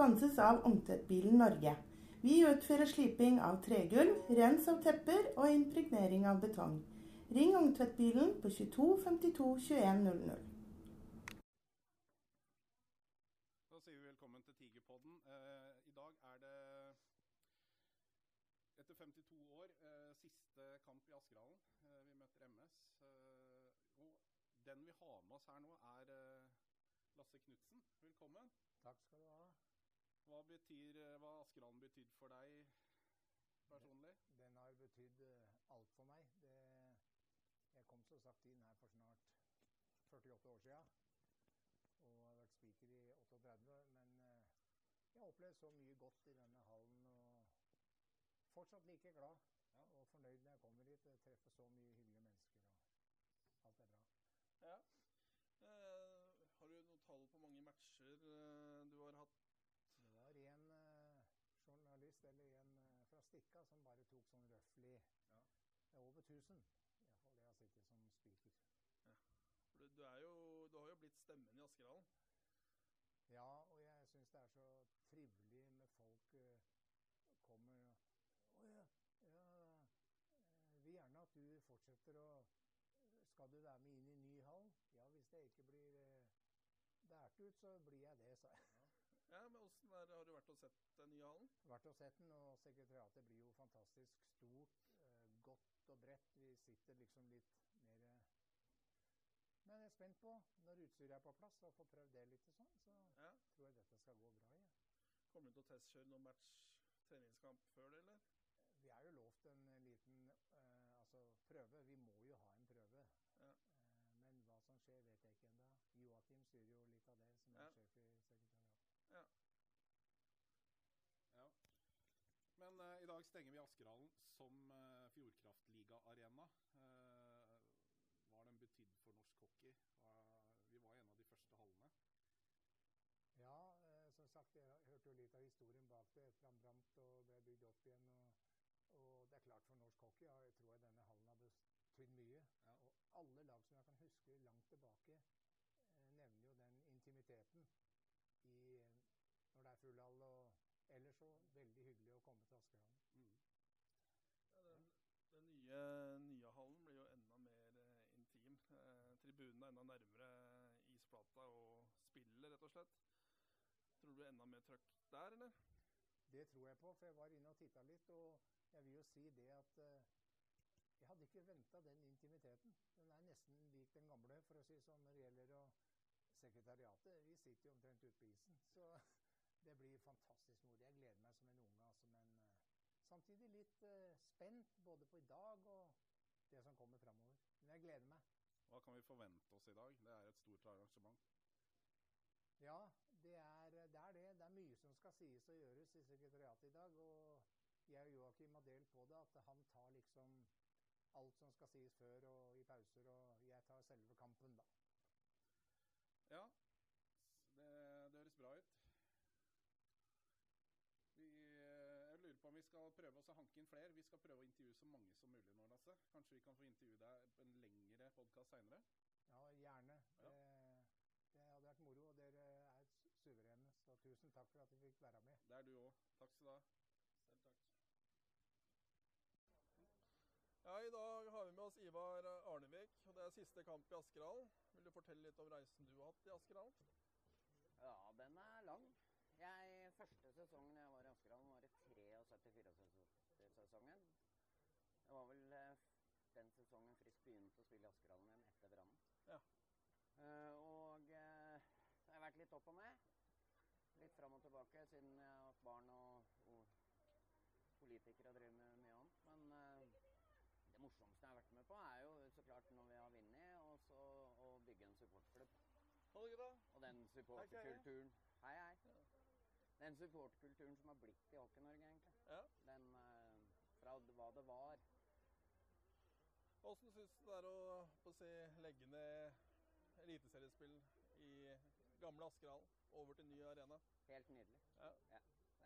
Sponses av Ungtvettbilen Norge. Vi utfører sliping av tregulv, rens av tepper og impregnering av betong. Ring Ungtvettbilen på 22 52 21 00. Da sier vi velkommen til Tigerpodden. Eh, I dag er det etter 52 år eh, siste kamp i Askerhallen. Eh, vi møter MS. Eh, og den vi har med oss her nå, er Lasse Knutsen. Velkommen. Takk skal du ha. Hva betyr eh, hva Askerhallen betydd for deg personlig? Den har betydd eh, alt for meg. Det, jeg kom så sagt inn her for snart 48 år siden. Og har vært spiker i 38. Men eh, jeg har opplevd så mye godt i denne hallen. Og fortsatt like glad og fornøyd når jeg kommer hit. Jeg treffer så mye hyggelige mennesker. Og alt er bra. Ja. Eh, har du noe tall på mange matcher eh, du har hatt? Det var en eh, journalist eller en eh, fra Stikka som bare tok sånn røftlig Det er over 1000. Iallfall det jeg har sittet som spiker. Ja. du, du, er jo, du har jo blitt stemmen i Askerhallen. Ja, og jeg syns det er så trivelig med folk uh, kommer og Å ja, ja eh, vil gjerne at du fortsetter å Skal du være med inn i ny hall? Ja, hvis det ikke blir uh, dært ut, så blir jeg det, sa jeg. Ja, men hvordan er, Har du vært og sett den nye hallen? Vært og sett den, og sekretariatet blir jo fantastisk stort, eh, godt og bredt. Vi sitter liksom litt mer Men jeg er spent på, når utstyret er på plass, å få prøvd det litt og sånn, så Ja. tror jeg dette skal gå bra. Ja. Kommer du til å testkjøre noen match treningskamp før det, eller? Vi er jo lovt en liten eh, altså prøve. Vi må jo ha en prøve. Ja. Eh, men hva som skjer, vet jeg ikke ennå. Joakim styrer jo litt av det, som Ja. er sjef i sekretariatet. Ja. ja. Men uh, i dag stenger vi Askerhallen som uh, Fjordkraftliga-arena. Uh, hva har den betydd for norsk hockey? Uh, vi var en av de første hallene. Ja, som sagt, jeg hørte jo litt av historien bak det etter han brant og ble bygd opp igjen. Og, og det er klart for norsk hockey ja, jeg tror jeg denne hallen har betydd mye. Ja. Og alle lag som jeg kan huske langt tilbake, nevner jo den intimiteten hall. Og ellers så veldig hyggelig å komme til Askerhallen. Mm. Ja, den, den nye, nye hallen blir jo enda mer eh, intim. Eh, tribunen er enda nærmere isplata og spillet, rett og slett. Tror du det blir enda mer trøkk der, eller? Det tror jeg på, for jeg var inne og titta litt. Og jeg vil jo si det at eh, jeg hadde ikke venta den intimiteten. Den er nesten lik den gamle, for å si det sånn, når det gjelder å Sekretariatet, vi sitter jo omtrent ute på isen. Så det blir fantastisk moro. Jeg gleder meg som en unge, altså. Men eh, samtidig litt uh, spent både på i dag og det som kommer framover. Men jeg gleder meg. Hva kan vi forvente oss i dag? Det er et stort arrangement. Ja, det er det. Er det. det er mye som skal sies og gjøres i sekretariatet i dag. Og jeg og Joakim har delt på det, at han tar liksom alt som skal sies før og i pauser, og jeg tar selve kampen, da. Ja, det, det høres bra ut. Vi, eh, jeg lurer på om vi skal prøve å hanke inn flere. Vi skal prøve å intervjue så mange som mulig nå, Lasse. Kanskje vi kan få intervjue deg på en lengre podkast seinere? Ja, gjerne. Ja. Det, det hadde vært moro, og dere er su- suverene. Så tusen takk for at vi fikk være med. Det er du òg. Takk skal du ha. Selv takk. Ja, I dag har vi med oss Ivar Arnevik, og det er siste kamp i Askerhallen. Vil du fortelle litt om reisen du har hatt i Askerhallen? Ja, den er lang. Jeg, første sesongen jeg var i Askerhallen, var i 73-sesongen. Det var vel eh, den sesongen Frisk begynte å spille i Askerhallen etter brannen. Ja. Eh, og eh, så har vært litt opp og ned. Litt fram og tilbake siden jeg har hatt barn og, og politikere og driver med mye annet. Men det morsomste jeg har vært med på, er jo så klart når vi har vunnet, og så å bygge en supportklubb. Det. Og den supporterkulturen Hei, hei. Den supportkulturen som har blitt i Hockey-Norge, egentlig. Ja. Den eh, fra hva det var. Åssen syns du det er å, si, legge ned eliteseriespill i gamle Askerhallen over til ny arena? Helt nydelig. Ja.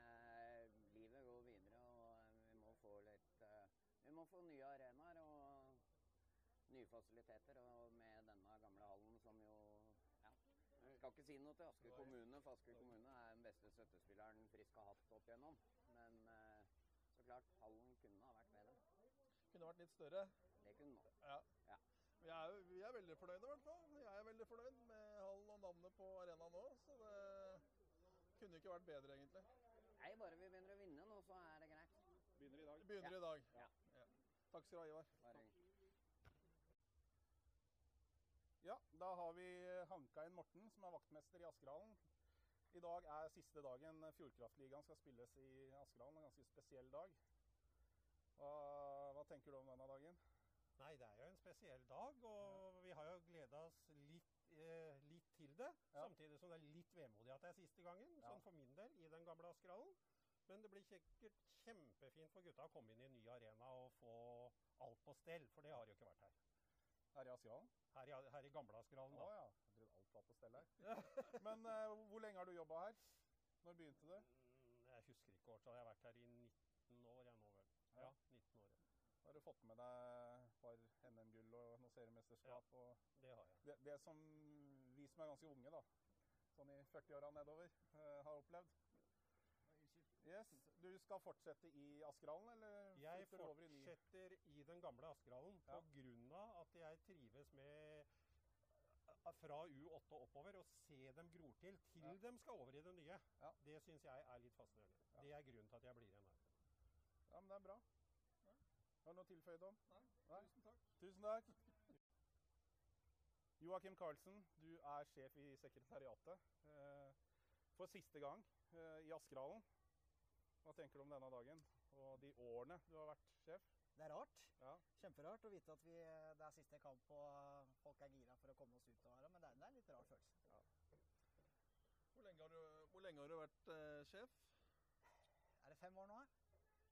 Eh, livet går videre, og eh, vi må få litt eh, Vi må få nye arenaer og nye fasiliteter. Og med denne gamle hallen som jo ja, Skal ikke si noe til Asker kommune, for Asker kommune er den beste støttespilleren Frisk har hatt opp igjennom. Klart, hallen kunne ha vært bedre. Kunne vært litt større. Det kunne den. Ja. Ja. Vi er, vi er veldig fornøyde, i hvert fall. Jeg er veldig fornøyd med hallen og navnet på arenaen nå. Så det kunne ikke vært bedre, egentlig. Nei, bare vi begynner å vinne nå, så er det greit. Begynner i dag. Begynner i dag. Ja. Takk skal du ha, Ivar. Bare Ja, da har vi hanka inn Morten, som er vaktmester i Askerhallen. I dag er siste dagen Fjordkraftligaen skal spilles i Askerhallen. En ganske spesiell dag. Hva, hva tenker du om denne dagen? Nei, det er jo en spesiell dag, og vi har jo gleda oss litt, eh, litt til det. Ja. Samtidig som det er litt vemodig at det er siste gangen, Ja. sånn for min del, i den gamle Askerhallen. Men det blir sikkert kjempefint for gutta å komme inn i en ny arena og få alt på stell, for det har jo ikke vært her. Her i Askerhallen? Her i, her i gamle Askerhallen, Å da. ja. Var på stell her. Men uh, hvor lenge har du jobba her? Når begynte du? Mm, Jeg husker ikke årtallet. Jeg har vært her i 19 år, jeg nå vel. Ja. Ja, 19 år. ja. Har du fått med deg et par NM-gull og noe seriemesterskap? Og Det har jeg. det, det som vi som er ganske unge, da, sånn i 40-åra nedover, uh, har opplevd. Yes. Du skal fortsette i Askerhallen, eller Jeg fortsetter i den gamle Askerhallen Ja. av at jeg trives med fra U8 og oppover å se dem gror til til Ja. de skal over i det nye. Ja. Det syns jeg er litt fascinerende. Ja. Det er grunnen til at jeg blir igjen her. Ja, men det er bra. Har du noe tilføyd om? Nei, Nei. tusen takk. Tusen takk. Joakim Karlsen, du er sjef i sekretariatet. eh, For siste gang eh, i Askerhallen. Hva tenker du om denne dagen og de årene du har vært sjef? Det er rart. Ja, Kjemperart å vite at vi, det er siste kamp og folk er gira for å komme oss ut av her. Men det er, det er en litt rar følelse. Hvor lenge har du, hvor lenge har du vært eh, sjef? Er det fem år nå? her?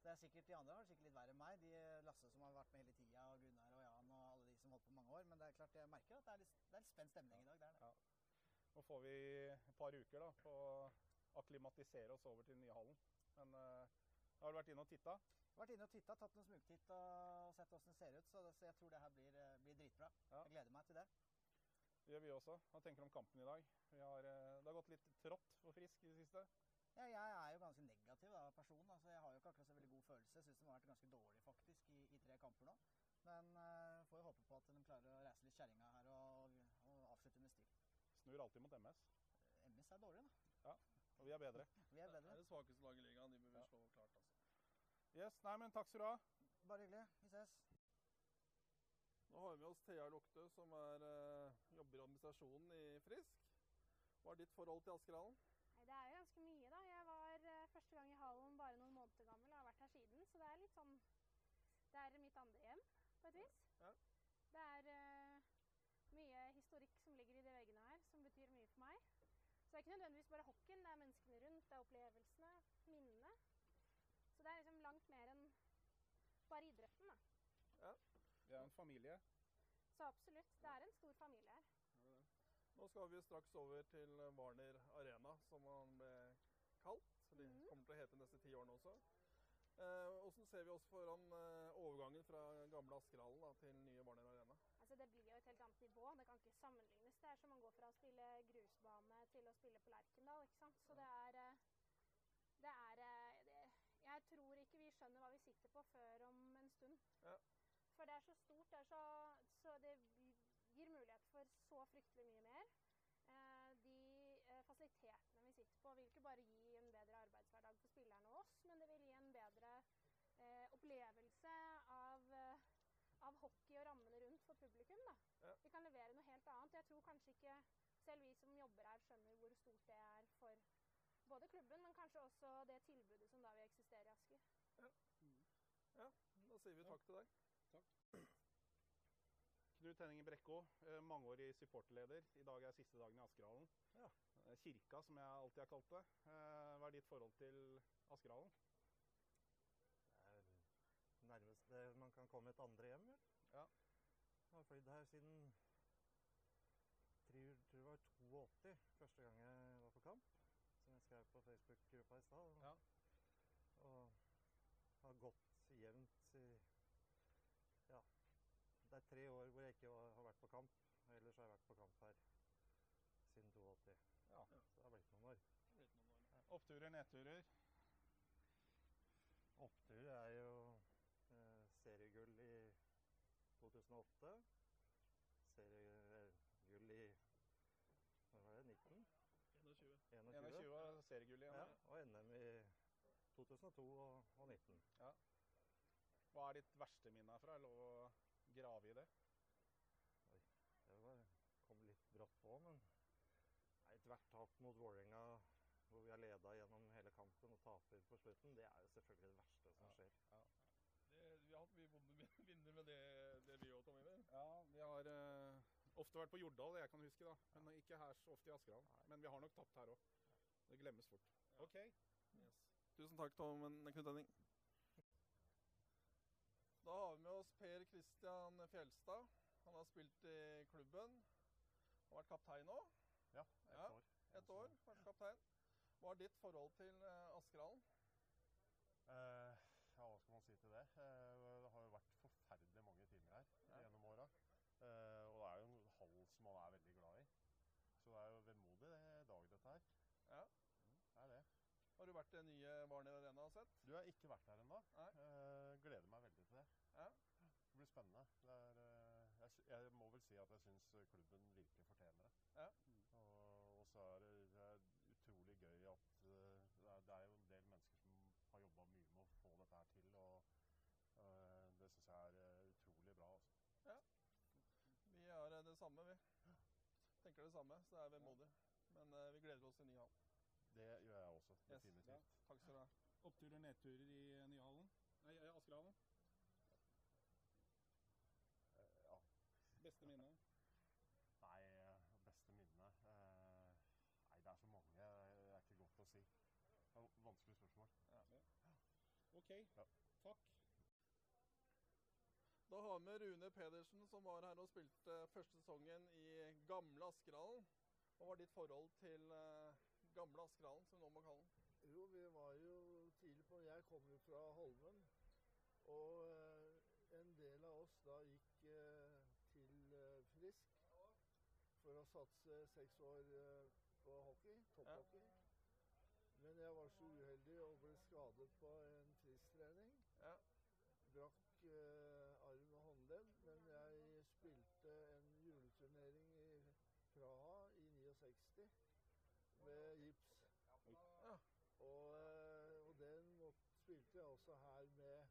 Det er sikkert De andre har det sikkert litt verre enn meg. De Lasse som har vært med hele tida, og Gunnar og Jan og alle de som holdt på mange år. Men det er klart jeg merker at det er litt, det er litt spent stemning i dag. det er det. Nå får vi et par uker da, på å akklimatisere oss over til den nye hallen. Men eh, har du vært inne og titta? Vært inne og titta, tatt noen smugtitt og sett åssen det ser ut. Så, så jeg tror det her blir, eh, blir dritbra. Ja. Jeg gleder meg til det. Det gjør vi også. Hva tenker du om kampen i dag? Vi har, eh, det har gått litt trått for Frisk i det siste. Ja, jeg er jo ganske negativ da, person. Altså, jeg har jo ikke akkurat så veldig god følelse. Jeg syns de har vært ganske dårlig faktisk i, i tre kamper nå. Men uh, får jo håpe på at de klarer å reise litt kjerringa her og, og avslutte med stil. Snur alltid mot MS. MS er dårlig, da. Og vi er bedre. Vi er Det er det svakeste laget i ligaen. De bør vi slå klart, altså. Yes, nei, men takk skal du ha. Bare hyggelig. Vi ses. Nå har vi med oss Thea Lukte, som er, eh, jobber i administrasjonen i Frisk. Hva er ditt forhold til Askerhallen? Nei, Det er jo ganske mye, da. Jeg var eh, første gang i hallen bare noen måneder gammel og har vært her siden. Så det er litt sånn Det er mitt andre hjem, på et vis. Ja. Det er uh, mye historikk som ligger i de veggene her, som betyr mye for meg. Så det er ikke nødvendigvis bare hockeyen, det er menneskene rundt, det er opplevelsene, minnene. Så det er liksom langt mer enn bare idretten, da. Ja. Vi er en familie. Så absolutt. Det er en stor familie her. Nå skal vi straks over til Warner Arena, som han ble kalt. Eller Mhm. kommer til å hete de neste ti årene også. Eh, Hvordan ser vi oss foran eh, overgangen fra gamle Askerhallen til nye Warner Arena? Altså Det blir jo et helt annet nivå. Det kan ikke sammenlignes. Det er som å gå fra å spille grusbane til å spille på Lerkendal. ikke sant? Så det er eh, Det er eh, det, Jeg tror ikke vi skjønner hva vi sitter på før om en stund. Ja. For det er så stort. Det er så, så det gir mulighet for så fryktelig mye mer. Eh, de eh, fasilitetene vi sitter på, vil ikke bare gi en bedre arbeidshverdag for spillerne og oss, men det vil gi en bedre eh, opplevelse av av hockey og rammene rundt for publikum. Ja. Vi kan levere noe helt annet. Jeg tror kanskje ikke selv vi som jobber her, skjønner hvor stort det er for klubben, men kanskje også det tilbudet som da vil eksistere i Asker. Ja, Da sier vi takk til deg. Takk. Knut Henning Brekkå, eh, mangeårig supporterleder. I dag er siste dagen i Askerhallen. Ja. Eh, Kirka, som jeg alltid har kalt det. Eh, Hva er ditt forhold til Askerhallen? Det er nærmest det man kan komme et andre hjem, vel. Ja. Jeg har flydd her siden jeg tror det var 82, første gang jeg var på kamp. Skrev på Facebook-gruppa i stad. og- Ja. Og har gått jevnt i Ja. Det er tre år hvor jeg ikke var, har vært på kamp. og Ellers har jeg vært på kamp her siden 82. Ja, så det har blitt noen år. Blitt noen år nå. Oppturer, nedturer. Opptur er jo eh, seriegull i 2008. Seriegull i hva var det, 19? 21. 21. 21 var seriegull igjen. Ja, og NM i 2002 og, og 19. Hva er ditt verste minne herfra? Er det lov å grave i det? Det var, kom litt brått på, men ethvert tap mot Vålerenga hvor vi har leda gjennom hele kampen og taper på slutten, det er jo selvfølgelig det verste som skjer. Det, vi har hatt mye vonde min- minner med det, det vi òg, Tom Iver. Ja, vi har uh, ofte vært på Jordal, det jeg kan huske, da. Men ikke her så ofte i Askerhallen. Men vi har nok tapt her òg. Det glemmes fort. OK. Yes. Tusen takk, Tom Knut Henning. Da har vi med oss Per Christian Fjelstad. Han har spilt i klubben. Har vært kaptein nå. Ja, ett Ja, år. Et år vært kaptein. Hva er ditt forhold til eh, Askerhallen? Eh, ja, hva skal man si til det? Eh, det har jo vært forferdelig mange timer her Ja. gjennom åra. Eh, og det er jo en hall som man er veldig glad i. Så det er jo vemodig det dag, dette her. Ja. Det er det. Har den nye Varner Arena har sett? Du har ikke vært her ennå. Eh, gleder meg veldig til det. Ja. Det blir spennende. Det er, uh, jeg, jeg må vel si at jeg syns klubben virkelig fortjener det. Ja. Og, så er det, det er utrolig gøy at uh, det er, det er jo en del mennesker som har jobba mye med å få dette her til. Og det syns jeg er utrolig bra. Altså. Vi er eh, det samme, vi. Tenker det samme, så det er vemodig. Men vi gleder oss til ny hall. Det gjør jeg også. Yes. Oppturer, nedturer i Nyhallen? Nei, i Askerhallen. Eh, ja. Beste minne? Nei, eh, beste minne eh, Nei, det er så mange. Det er ikke godt å si. Det er vanskelig spørsmål. OK. Ja. Takk. Da har vi Rune Pedersen, som var her og spilte første sesongen i gamle Askerhallen. Hva var ditt forhold til eh, gamle Askerhallen, som vi nå må kalle den? Jo, vi var jo tidlig på Jeg kommer jo fra Holmen. Og eh, en del av oss da gikk eh, til eh, Frisk for å satse seks år på hockey, topphockey. Men jeg var så uheldig og ble skadet på en Frisk-trening. Ja. Brakk eh, arm og håndledd, men jeg spilte en juleturnering i Praha i 69 med gips. Ja. Og, eh, og den måtte, spilte jeg også her med.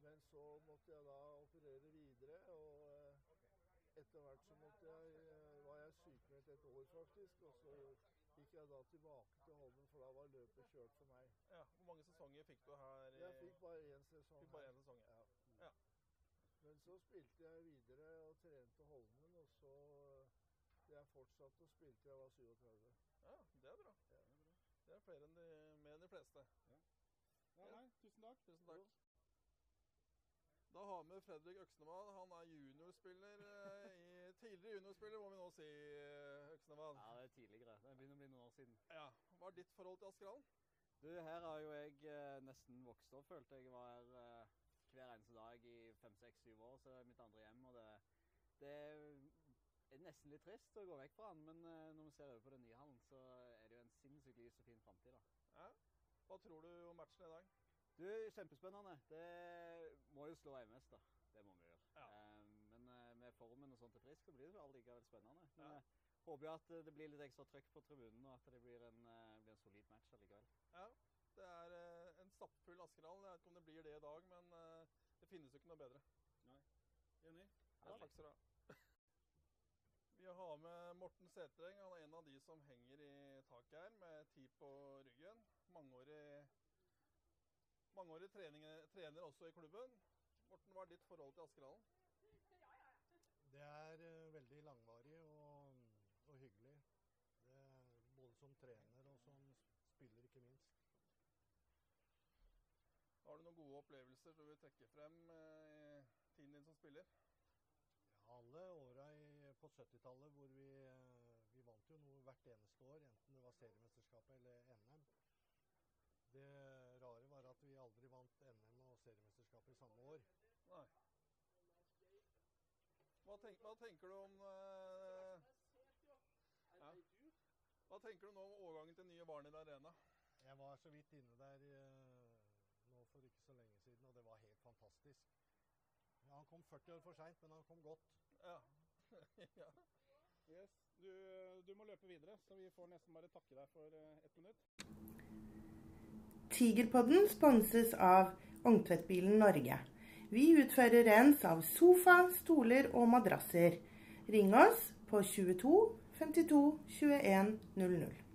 Men så måtte jeg da operere videre, og eh, etter hvert så måtte jeg, eh, var jeg sykemeldt et år faktisk. Og så gikk jeg da tilbake til Holmen, for da var løpet kjørt for meg. Ja. Hvor mange sesonger fikk du her? i- Jeg fikk bare én sesong. Fikk bare én sesong, ja. ja. Men så spilte jeg videre og trente Holmen, og så eh, jeg fortsatte og spilte til jeg var 37. Ja, det er bra. Ja. Det er flere enn de, mer enn de fleste. Ja, nei, tusen takk. Tusen takk. Da har vi Fredrik Øksnevad. Han er juniorspiller. eh, i, tidligere juniorspiller, må vi nå si, eh, Øksnevad. Ja, det er tidligere. Det begynner å bli noen år siden. Ja. Hva er ditt forhold til Askerhallen? Du, her har jo jeg eh, nesten vokst opp, følte jeg. Var her eh, hver eneste dag i fem, seks, syv år, så det er mitt andre hjem. Og det, det er nesten litt trist å gå vekk fra den, men eh, når vi ser over på den nye hallen, så er det jo en sinnssykt lys og fin framtid, da. Ja. Hva tror du om matchen i dag? Du, kjempespennende. Det må jo slå MS, da. Det må vi gjøre. Ja. Eh, men eh, med formen og sånt til Frisk, så blir det jo allikevel spennende. Men Ja. jeg håper jo at eh, det blir litt ekstra trøkk på tribunen, og at det blir en, eh, blir en solid match allikevel. Ja. Det er eh, en stappfull Askerhallen. Jeg vet ikke om det blir det i dag, men eh, det finnes jo ikke noe bedre. Enig? Ja, takk skal du ha. Vi har med Morten Setreng. Han er en av de som henger i taket her med tid på ryggen. Mangeårig, mangeårig trening, trener også i klubben. Morten, hva er ditt forhold til Askerhallen? Det er eh, veldig langvarig og, og hyggelig. Det, både som trener og som spiller, ikke minst. Har du noen gode opplevelser du vil trekke frem eh, i tiden din som spiller? Ja, alle åra på 70-tallet hvor vi, eh, vi vant jo noe hvert eneste år, enten det var seriemesterskapet eller NM. Det rare var at vi aldri vant NM og seriemesterskapet i samme år. Nei. Hva, tenk, hva tenker du om eh, ja. Hva tenker du nå om overgangen til nye Barnet Arena? Jeg var så vidt inne der eh, nå for ikke så lenge siden, og det var helt fantastisk. Ja, han kom 40 år for seint, men han kom godt. Ja. ja. Yes. Du, du, må løpe videre, så vi får nesten bare takke deg for eh, ett minutt. Tigerpodden sponses av Ungtvedtbilen Norge. Vi utfører rens av sofa, stoler og madrasser. Ring oss på 22 52 21 00.